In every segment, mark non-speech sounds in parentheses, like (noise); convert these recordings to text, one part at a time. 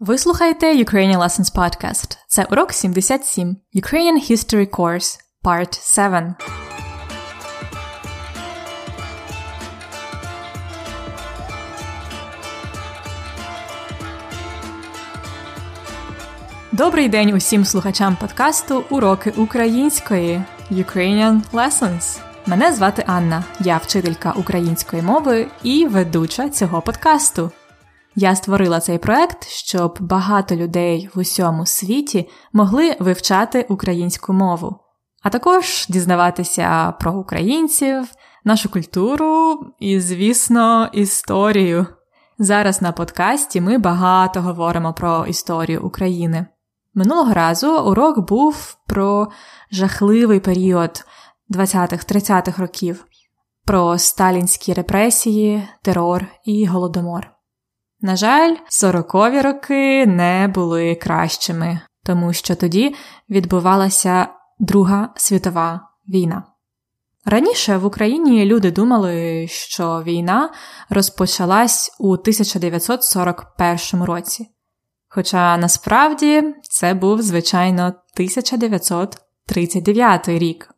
Ви слухаєте Ukrainian Lessons Podcast. Це урок 77 Ukrainian History Course Part 7. Добрий день усім слухачам подкасту Уроки української Ukrainian Lessons. Мене звати Анна, я вчителька української мови і ведуча цього подкасту. Я створила цей проект, щоб багато людей в усьому світі могли вивчати українську мову, а також дізнаватися про українців, нашу культуру і, звісно, історію. Зараз на подкасті ми багато говоримо про історію України. Минулого разу урок був про жахливий період 20-30-х років, про сталінські репресії, терор і голодомор. На жаль, сорокові роки не були кращими, тому що тоді відбувалася Друга світова війна. Раніше в Україні люди думали, що війна розпочалась у 1941 році. Хоча насправді це був, звичайно, 1939 рік.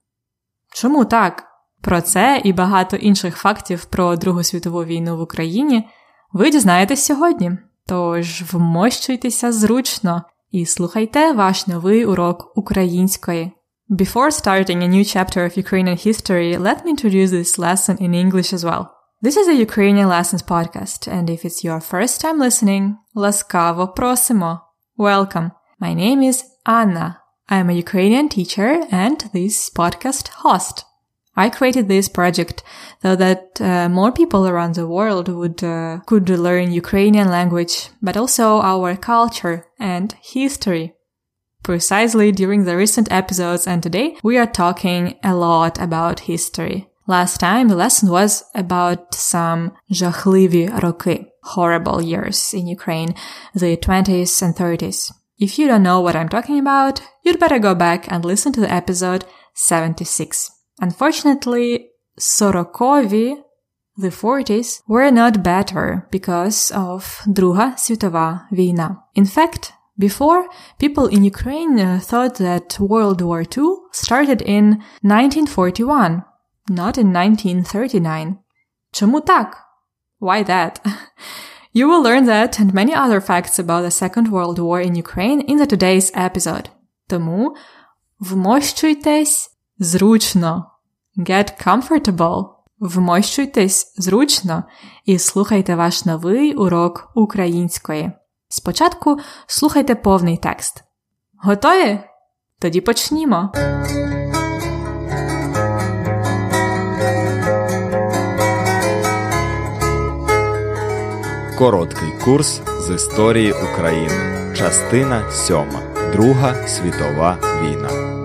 Чому так? Про це і багато інших фактів про Другу світову війну в Україні ви дізнаєтесь сьогодні. Тож вмощуйтеся зручно і слухайте ваш новий урок української. Before starting a new chapter of Ukrainian history, let me introduce this lesson in English as well. This is a Ukrainian Lessons podcast, and if it's your first time listening, ласкаво просимо. Welcome. My name is Anna. I am a Ukrainian teacher and this podcast host. I created this project so that uh, more people around the world would uh, could learn Ukrainian language, but also our culture and history. Precisely during the recent episodes and today, we are talking a lot about history. Last time, the lesson was about some жахливі роки, horrible years in Ukraine, the 20s and 30s. If you don't know what I'm talking about, you'd better go back and listen to the episode 76. Unfortunately, Sorokovi, the 40s, were not better because of Druga Світова війна. In fact, before, people in Ukraine uh, thought that World War II started in 1941, not in 1939. Чому так? Why that? (laughs) you will learn that and many other facts about the Second World War in Ukraine in the today's episode. Тому вмощуйтесь Зручно. Get comfortable. Вмощуйтесь зручно і слухайте ваш новий урок української. Спочатку слухайте повний текст. Готові? Тоді почнімо. Короткий курс з історії України. Частина 7. Друга світова війна.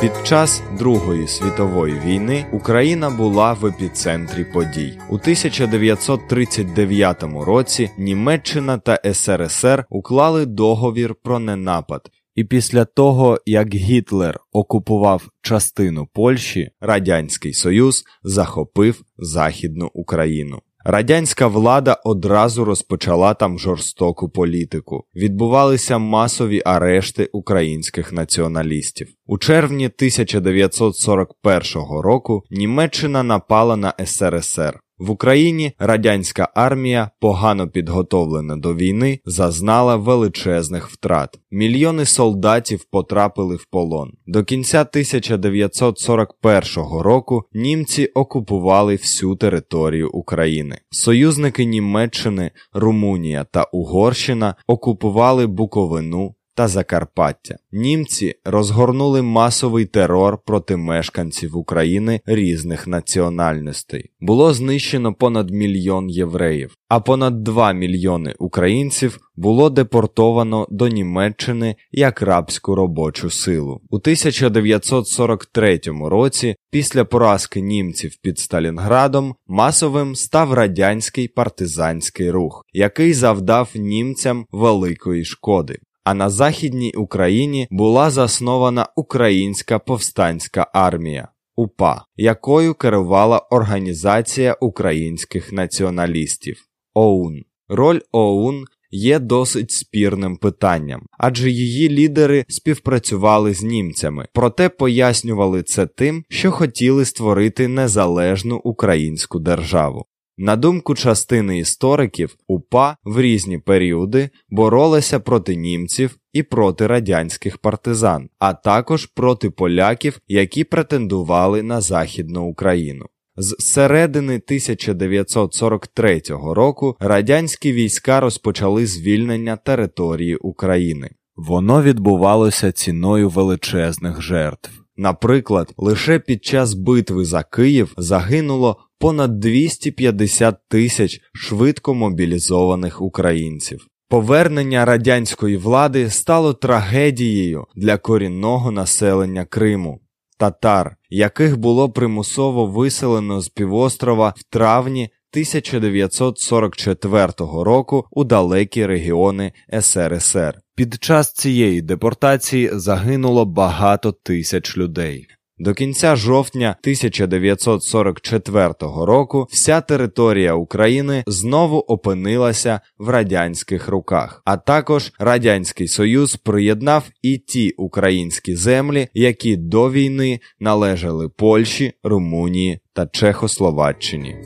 Під час Другої світової війни Україна була в епіцентрі подій. У 1939 році Німеччина та СРСР уклали договір про ненапад. І після того, як Гітлер окупував частину Польщі, Радянський Союз захопив Західну Україну. Радянська влада одразу розпочала там жорстоку політику. Відбувалися масові арешти українських націоналістів. У червні 1941 року Німеччина напала на СРСР. В Україні радянська армія, погано підготовлена до війни, зазнала величезних втрат. Мільйони солдатів потрапили в полон. До кінця 1941 року німці окупували всю територію України. Союзники Німеччини, Румунія та Угорщина окупували Буковину, та Закарпаття. Німці розгорнули масовий терор проти мешканців України різних національностей. Було знищено понад мільйон євреїв, а понад 2 мільйони українців було депортовано до Німеччини як рабську робочу силу. У 1943 році, після поразки німців під Сталінградом, масовим став радянський партизанський рух, який завдав німцям великої шкоди а на Західній Україні була заснована Українська повстанська армія. УПА, якою керувала Організація українських націоналістів ОУН. Роль ОУН є досить спірним питанням, адже її лідери співпрацювали з німцями, проте пояснювали це тим, що хотіли створити незалежну українську державу. На думку частини істориків, УПА в різні періоди боролися проти німців і проти радянських партизан, а також проти поляків, які претендували на Західну Україну. З середини 1943 року радянські війська розпочали звільнення території України. Воно відбувалося ціною величезних жертв. Наприклад, лише під час битви за Київ загинуло понад 250 тисяч швидко мобілізованих українців. Повернення радянської влади стало трагедією для корінного населення Криму татар, яких було примусово виселено з півострова в травні 1944 року у далекі регіони СРСР. Під час цієї депортації загинуло багато тисяч людей. До кінця жовтня 1944 року вся територія України знову опинилася в радянських руках, а також Радянський Союз приєднав і ті українські землі, які до війни належали Польщі, Румунії та Чехословаччині.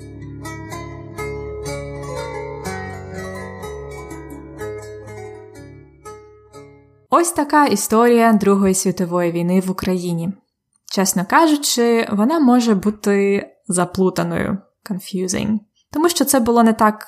Ось така історія Другої світової війни в Україні. Чесно кажучи, вона може бути заплутаною, confusing. Тому що це було не так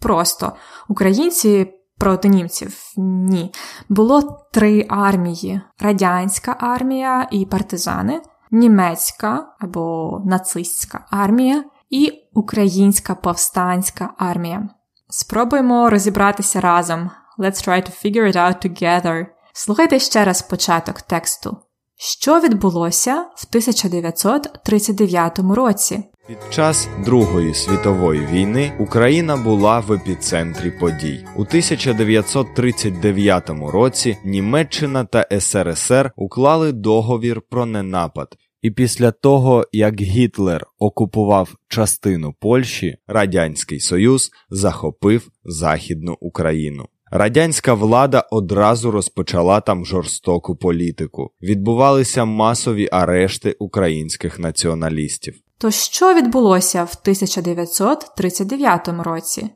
просто. Українці проти німців ні. Було три армії: радянська армія і партизани, німецька або нацистська армія і українська повстанська армія. Спробуємо розібратися разом. Let's try to figure it out together. Слухайте ще раз початок тексту. Що відбулося в 1939 році? Під час Другої світової війни Україна була в епіцентрі подій. У 1939 році Німеччина та СРСР уклали договір про ненапад. І після того, як Гітлер окупував частину Польщі, Радянський Союз захопив Західну Україну. Радянська влада одразу розпочала там жорстоку політику. Відбувалися масові арешти українських націоналістів. То що відбулося в 1939 році?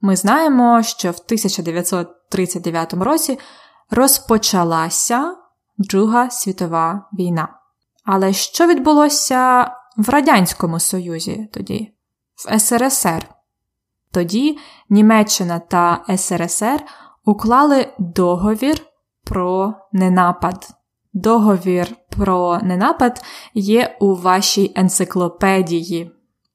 Ми знаємо, що в 1939 році розпочалася Друга світова війна. Але що відбулося в Радянському Союзі тоді, в СРСР? Тоді Німеччина та СРСР уклали договір про ненапад. Договір про ненапад є у вашій енциклопедії.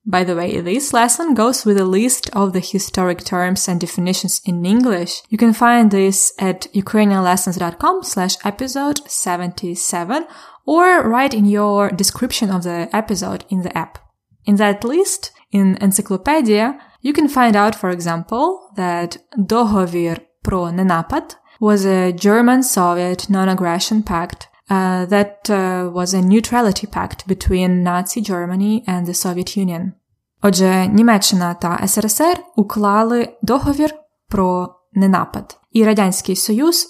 By the way, this lesson goes with a list of the historic terms and definitions in English. You can find this at ukrainianlessons.com slash episode 77 or right in your description of the episode in the app. In that list, in Encyclopedia, you can find out, for example, that Dohovir pro Nenapad was a German-Soviet non-aggression pact uh, that uh, was a neutrality pact between Nazi Germany and the Soviet Union. Отже, Німеччина та СРСР уклали договір про ненапад, і Радянський Союз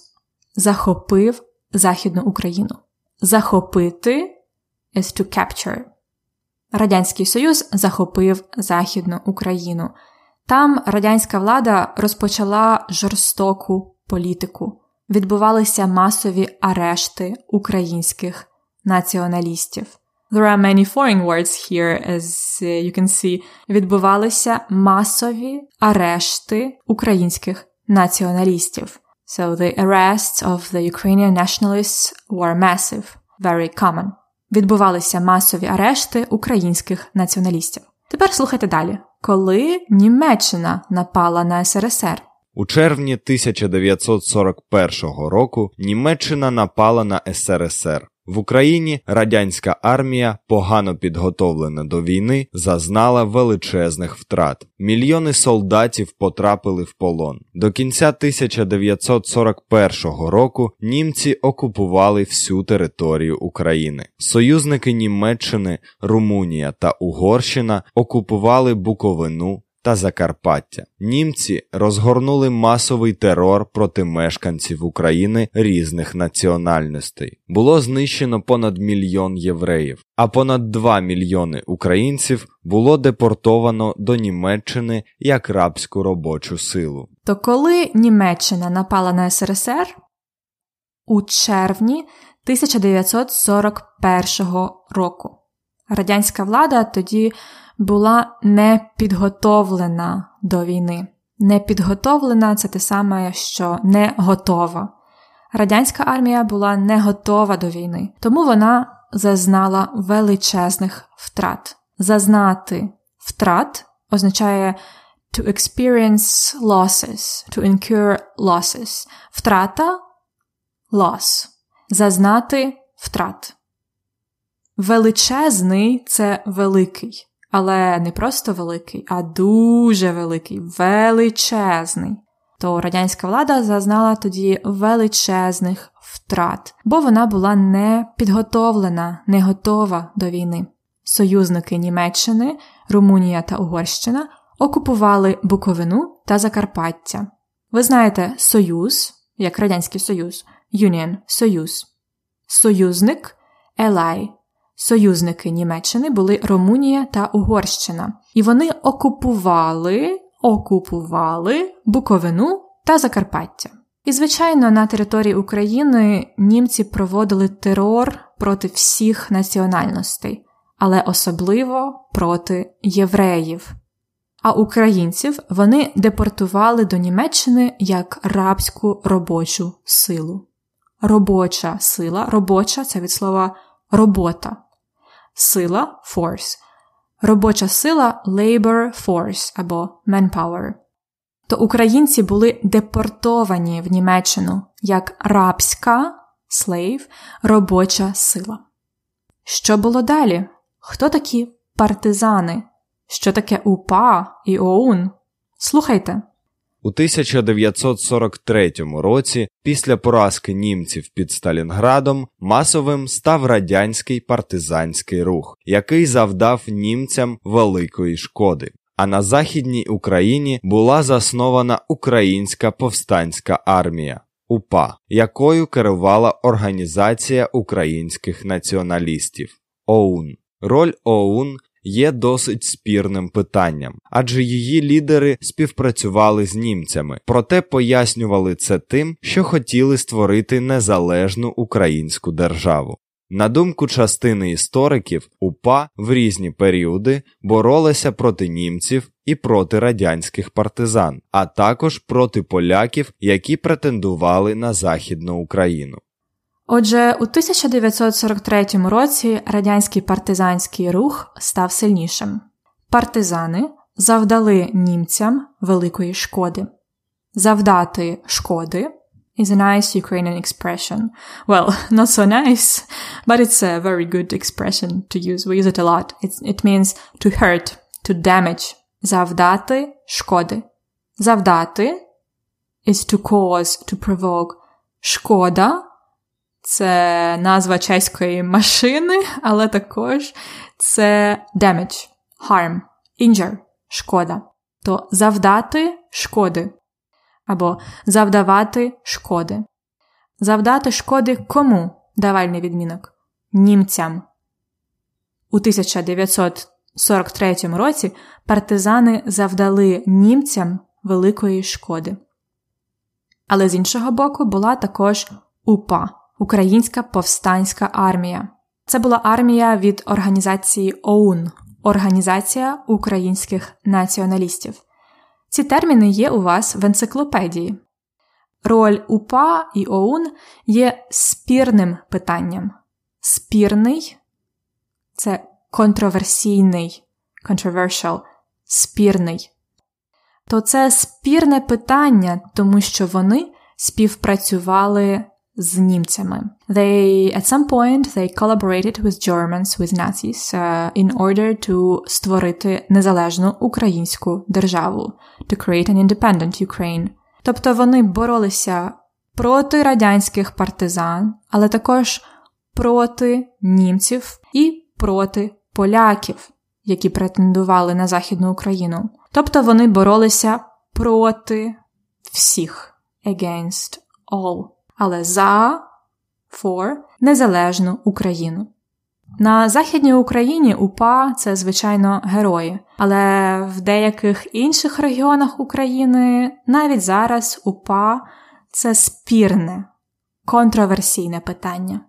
захопив Західну Україну. Захопити is to capture. Радянський Союз захопив Західну Україну. Там радянська влада розпочала жорстоку політику. Відбувалися масові арешти українських націоналістів. There are many foreign words here, as you can see. Відбувалися масові арешти українських націоналістів. So the arrests of the Ukrainian nationalists were massive, very common відбувалися масові арешти українських націоналістів. Тепер слухайте далі, коли Німеччина напала на СРСР. У червні 1941 року Німеччина напала на СРСР. В Україні радянська армія, погано підготовлена до війни, зазнала величезних втрат. Мільйони солдатів потрапили в полон. До кінця 1941 року німці окупували всю територію України. Союзники Німеччини, Румунія та Угорщина окупували Буковину та Закарпаття. Німці розгорнули масовий терор проти мешканців України різних національностей. Було знищено понад мільйон євреїв, а понад 2 мільйони українців було депортовано до Німеччини як рабську робочу силу. То коли Німеччина напала на СРСР у червні 1941 року. Радянська влада тоді була не підготовлена до війни. Не підготовлена це те саме, що не готова. Радянська армія була не готова до війни, тому вона зазнала величезних втрат. Зазнати втрат означає to experience losses, to incur losses. Втрата loss. Зазнати втрат. Величезний це великий але не просто великий, а дуже великий, величезний. То радянська влада зазнала тоді величезних втрат, бо вона була не підготовлена, не готова до війни. Союзники Німеччини, Румунія та Угорщина окупували Буковину та Закарпаття. Ви знаєте Союз, як Радянський Союз, Union – Союз, союзник, Ally союзники Німеччини були Румунія та Угорщина, і вони окупували, окупували Буковину та Закарпаття. І, звичайно, на території України німці проводили терор проти всіх національностей, але особливо проти євреїв. А українців вони депортували до Німеччини як рабську робочу силу. Робоча сила, робоча це від слова робота сила force, робоча сила labor force або manpower. То українці були депортовані в Німеччину як рабська slave, робоча сила. Що було далі? Хто такі партизани? Що таке УПА і ОУН? Слухайте. У 1943 році, після поразки німців під Сталінградом, масовим став радянський партизанський рух, який завдав німцям великої шкоди. А на Західній Україні була заснована Українська повстанська армія УПА, якою керувала Організація українських націоналістів ОУН. Роль ОУН є досить спірним питанням, адже її лідери співпрацювали з німцями, проте пояснювали це тим, що хотіли створити незалежну українську державу. На думку частини істориків, УПА в різні періоди боролися проти німців і проти радянських партизан, а також проти поляків, які претендували на Західну Україну. Отже, у 1943 році радянський партизанський рух став сильнішим. Партизани завдали німцям великої шкоди. Завдати шкоди is a nice Ukrainian expression. Well, not so nice, but it's a very good expression to use. We use it a lot. It's, it means to hurt, to damage. Завдати шкоди. Завдати is to cause, to provoke. Шкода це назва чеської машини, але також це damage, harm, injure, шкода. То завдати шкоди. Або завдавати шкоди. Завдати шкоди кому давальний відмінок? Німцям. У 1943 році партизани завдали німцям великої шкоди. Але з іншого боку була також УПА. Українська повстанська армія. Це була армія від організації ОУН Організація українських націоналістів. Ці терміни є у вас в енциклопедії. Роль УПА і ОУН є спірним питанням. Спірний це контроверсійний, controversial, спірний. То це спірне питання, тому що вони співпрацювали з німцями. They at some point they collaborated with Germans with Nazis uh, in order to створити незалежну українську державу, to create an independent Ukraine. Тобто вони боролися проти радянських партизан, але також проти німців і проти поляків, які претендували на Західну Україну. Тобто вони боролися проти всіх against all, але за for незалежну Україну. На Західній Україні УПА це, звичайно, герої, але в деяких інших регіонах України навіть зараз УПА це спірне, контроверсійне питання.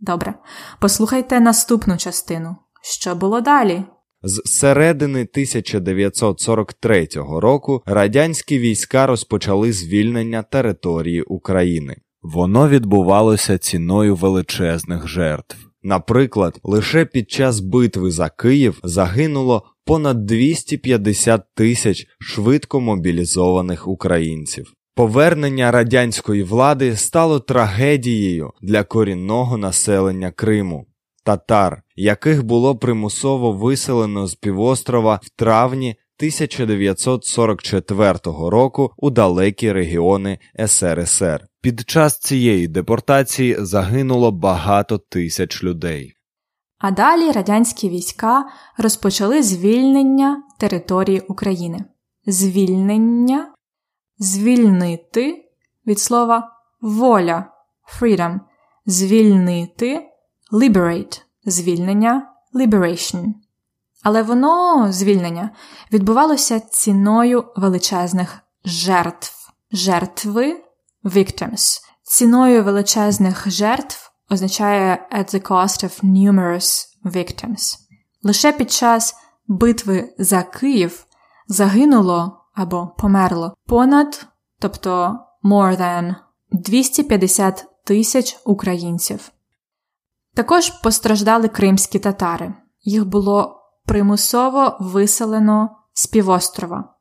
Добре, послухайте наступну частину. Що було далі? З середини 1943 року радянські війська розпочали звільнення території України. Воно відбувалося ціною величезних жертв. Наприклад, лише під час битви за Київ загинуло понад 250 тисяч швидко мобілізованих українців. Повернення радянської влади стало трагедією для корінного населення Криму, татар, яких було примусово виселено з півострова в травні 1944 року у далекі регіони СРСР. Під час цієї депортації загинуло багато тисяч людей. А далі радянські війська розпочали звільнення території України. Звільнення звільнити від слова воля freedom, звільнити liberate, звільнення liberation. Але воно звільнення відбувалося ціною величезних жертв. Жертви victims. Ціною величезних жертв означає at the cost of numerous victims. Лише під час битви за Київ загинуло або померло понад, тобто more than 250 тисяч українців. Також постраждали кримські татари. Їх було примусово виселено з півострова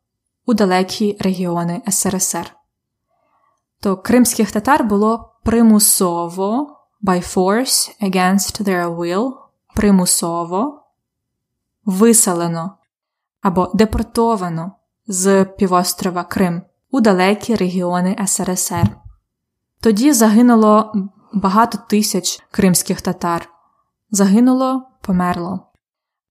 у далекі регіони СРСР. То кримських татар було примусово by force against their will, примусово виселено або депортовано з півострова Крим у далекі регіони СРСР. Тоді загинуло багато тисяч кримських татар. Загинуло, померло.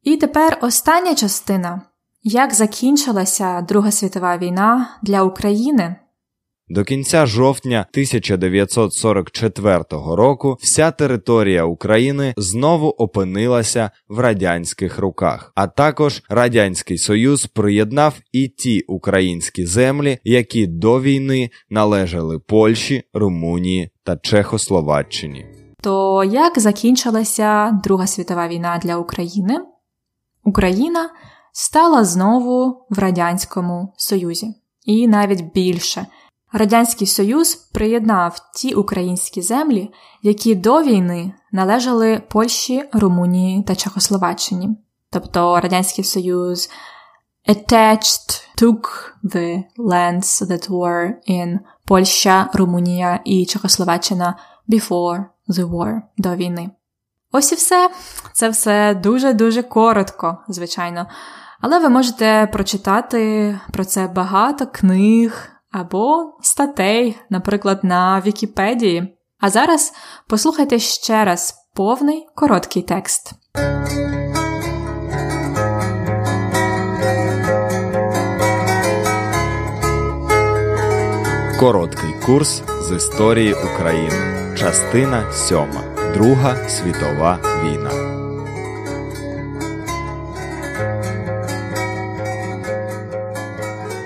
І тепер остання частина як закінчилася Друга світова війна для України. До кінця жовтня 1944 року вся територія України знову опинилася в радянських руках, а також Радянський Союз приєднав і ті українські землі, які до війни належали Польщі, Румунії та Чехословаччині. То як закінчилася Друга світова війна для України? Україна стала знову в Радянському Союзі, і навіть більше. Радянський Союз приєднав ті українські землі, які до війни належали Польщі, Румунії та Чехословаччині. Тобто Радянський Союз attached took the lands that were in Польща, Румунія і Чехословаччина before the war до війни. Ось і все. Це все дуже-дуже коротко, звичайно. Але ви можете прочитати про це багато книг або статей, наприклад, на Вікіпедії. А зараз послухайте ще раз повний короткий текст. Короткий курс з історії України. Частина сьома. Друга світова війна.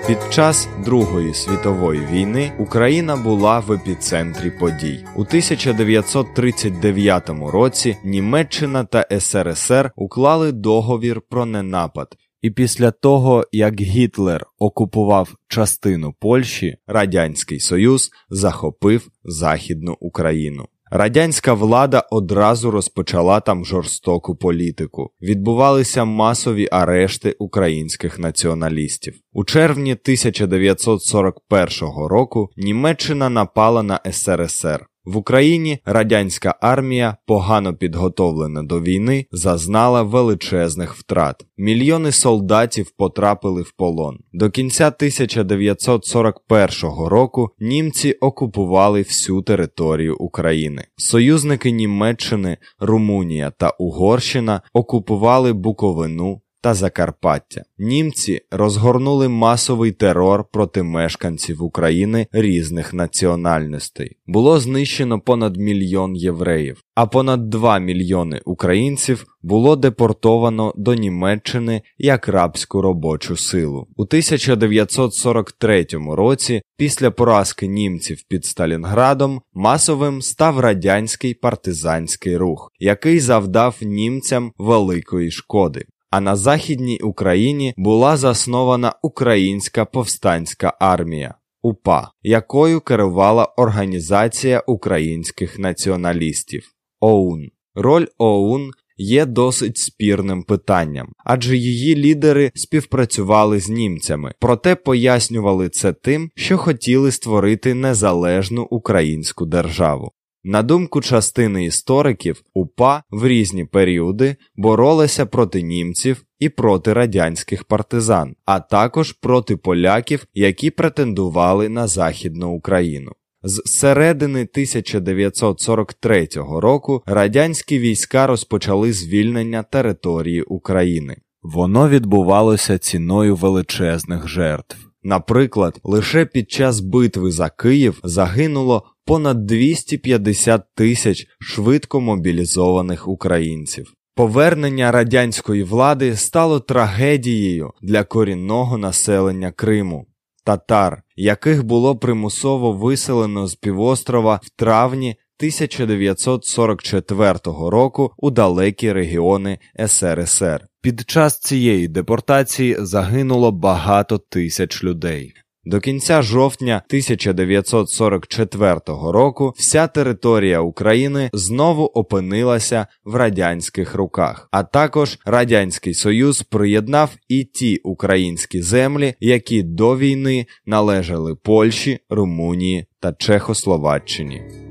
Під час Другої світової війни Україна була в епіцентрі подій. У 1939 році Німеччина та СРСР уклали договір про ненапад. І після того, як Гітлер окупував частину Польщі, Радянський Союз захопив Західну Україну. Радянська влада одразу розпочала там жорстоку політику. Відбувалися масові арешти українських націоналістів. У червні 1941 року Німеччина напала на СРСР. В Україні радянська армія, погано підготовлена до війни, зазнала величезних втрат. Мільйони солдатів потрапили в полон. До кінця 1941 року німці окупували всю територію України. Союзники Німеччини, Румунія та Угорщина окупували Буковину та Закарпаття. Німці розгорнули масовий терор проти мешканців України різних національностей. Було знищено понад мільйон євреїв, а понад 2 мільйони українців було депортовано до Німеччини як рабську робочу силу. У 1943 році, після поразки німців під Сталінградом, масовим став радянський партизанський рух, який завдав німцям великої шкоди а на Західній Україні була заснована Українська повстанська армія УПА, якою керувала Організація українських націоналістів ОУН. Роль ОУН є досить спірним питанням, адже її лідери співпрацювали з німцями, проте пояснювали це тим, що хотіли створити незалежну українську державу. На думку частини істориків, УПА в різні періоди боролися проти німців і проти радянських партизан, а також проти поляків, які претендували на Західну Україну. З середини 1943 року радянські війська розпочали звільнення території України. Воно відбувалося ціною величезних жертв. Наприклад, лише під час битви за Київ загинуло понад 250 тисяч швидко мобілізованих українців. Повернення радянської влади стало трагедією для корінного населення Криму, татар, яких було примусово виселено з півострова в травні 1944 року у далекі регіони СРСР. Під час цієї депортації загинуло багато тисяч людей. До кінця жовтня 1944 року вся територія України знову опинилася в радянських руках, а також Радянський Союз приєднав і ті українські землі, які до війни належали Польщі, Румунії та Чехословаччині.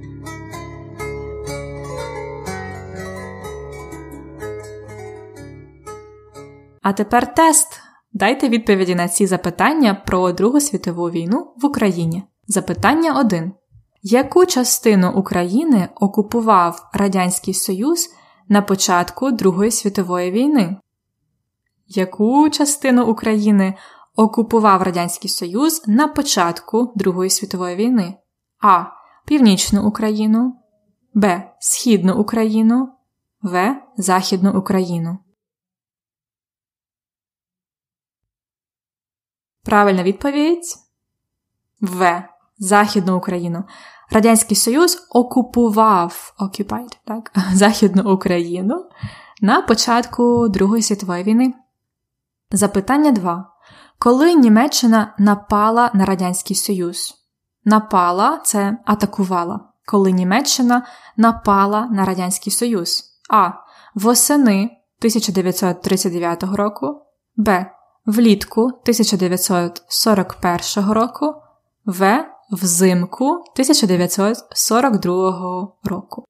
А тепер тест. Дайте відповіді на ці запитання про Другу світову війну в Україні. Запитання 1. Яку частину України окупував Радянський Союз на початку Другої світової війни? Яку частину України окупував Радянський Союз на початку Другої світової війни? А. Північну Україну, Б. Східну Україну, В. Західну Україну. Правильна відповідь В. Західну Україну. Радянський Союз окупував occupied, так? (laughs) Західну Україну на початку Другої світової війни. Запитання 2. Коли Німеччина напала на Радянський Союз? Напала це атакувала. Коли Німеччина напала на Радянський Союз. А. Восени 1939 року. Б влітку 1941 року, В. Взимку 1942 року.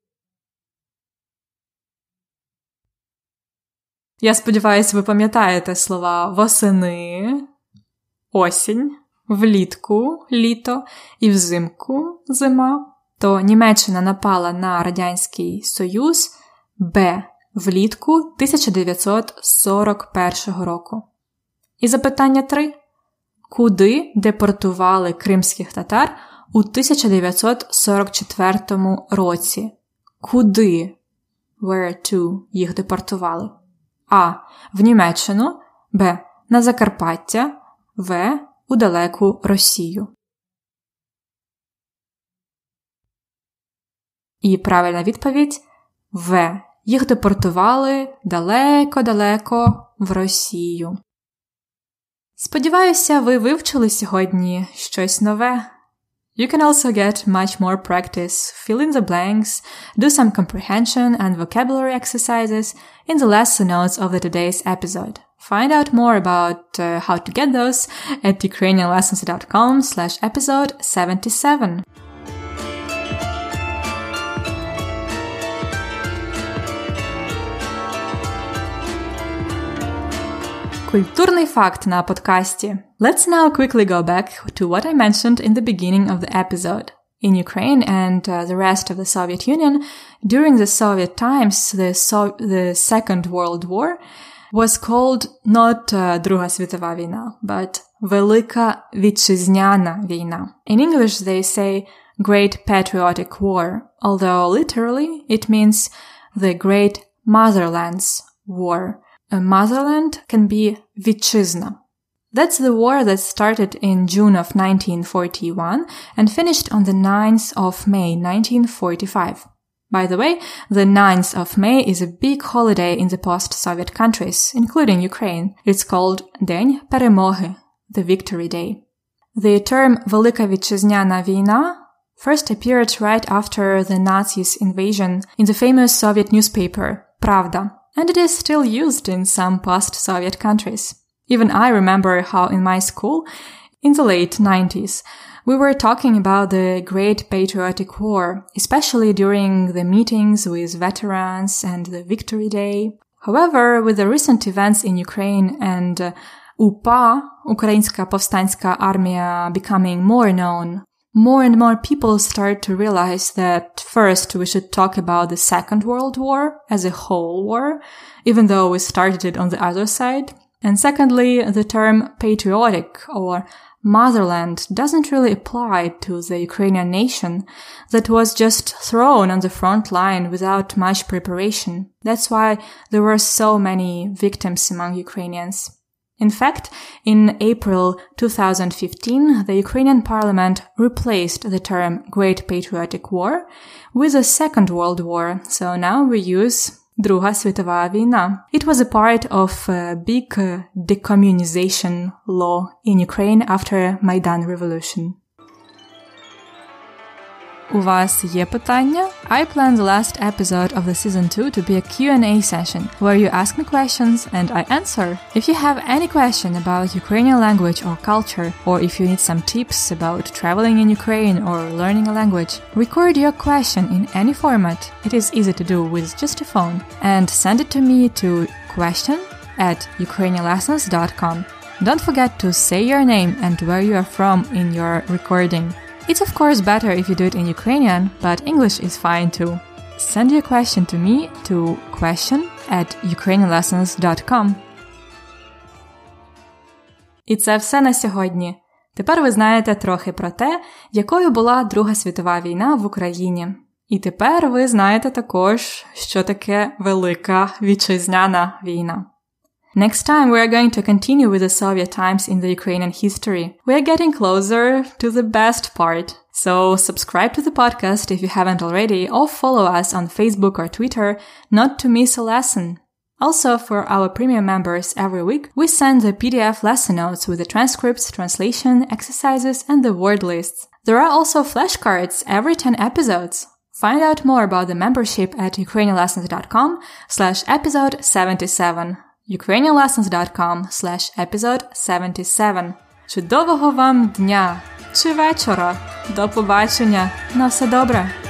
Я сподіваюся, ви пам'ятаєте слова восени, осінь, влітку літо і взимку зима. То Німеччина напала на Радянський Союз Б влітку 1941 року. І запитання 3. Куди депортували кримських татар у 1944 році? Куди Where to їх депортували? А. В Німеччину, Б. На Закарпаття, В. У далеку Росію. І правильна відповідь В. Їх депортували далеко-далеко в Росію. Сподіваюся, ви вивчили сьогодні щось нове. You can also get much more practice, fill in the blanks, do some comprehension and vocabulary exercises in the lesson notes of the today's episode. Find out more about uh, how to get those at ukrainianlessons.com slash episode 77. Культурний факт на подкасті. Let's now quickly go back to what I mentioned in the beginning of the episode. In Ukraine and uh, the rest of the Soviet Union, during the Soviet times, the, so- the Second World War was called not uh, Друга світова війна, but Велика Вітчизняна війна. In English, they say Great Patriotic War, although literally it means the Great Motherland's War. A motherland can be Vitchizna. That's the war that started in June of 1941 and finished on the 9th of May 1945. By the way, the 9th of May is a big holiday in the post-Soviet countries, including Ukraine. It's called День Перемоги, the Victory Day. The term Велика Вітчизняна війна first appeared right after the Nazis' invasion in the famous Soviet newspaper Pravda, and it is still used in some past Soviet countries. Even I remember how in my school, in the late 90s, we were talking about the Great Patriotic War, especially during the meetings with veterans and the Victory Day. However, with the recent events in Ukraine and uh, UPA, Ukrainska Povstanska Armia, becoming more known, more and more people start to realize that first we should talk about the Second World War as a whole war, even though we started it on the other side. And secondly, the term patriotic or motherland doesn't really apply to the Ukrainian nation that was just thrown on the front line without much preparation. That's why there were so many victims among Ukrainians. In fact, in April 2015, the Ukrainian parliament replaced the term Great Patriotic War with the Second World War, so now we use Друга світова війна. It was a part of a big decommunization law in Ukraine after Maidan Revolution. У вас є питання? I plan the last episode of the season 2 to be a Q&A session where you ask me questions and I answer. If you have any question about Ukrainian language or culture or if you need some tips about traveling in Ukraine or learning a language, record your question in any format. It is easy to do with just a phone and send it to me to question at ukrainianlessons.com. Don't forget to say your name and where you are from in your recording. It's of course better if you do it in Ukrainian, but English is fine too. Send your question to me to question at ukrainianlessons.com. І це все на сьогодні. Тепер ви знаєте трохи про те, якою була Друга світова війна в Україні. І тепер ви знаєте також, що таке Велика Вітчизняна війна. Next time, we are going to continue with the Soviet times in the Ukrainian history. We are getting closer to the best part. So subscribe to the podcast if you haven't already, or follow us on Facebook or Twitter not to miss a lesson. Also, for our premium members every week, we send the PDF lesson notes with the transcripts, translation, exercises, and the word lists. There are also flashcards every 10 episodes. Find out more about the membership at ukrainianlessons.com slash episode 77 ukrainianlessons.com slash episode 77. Чудового вам дня чи вечора. До побачення. На все добре!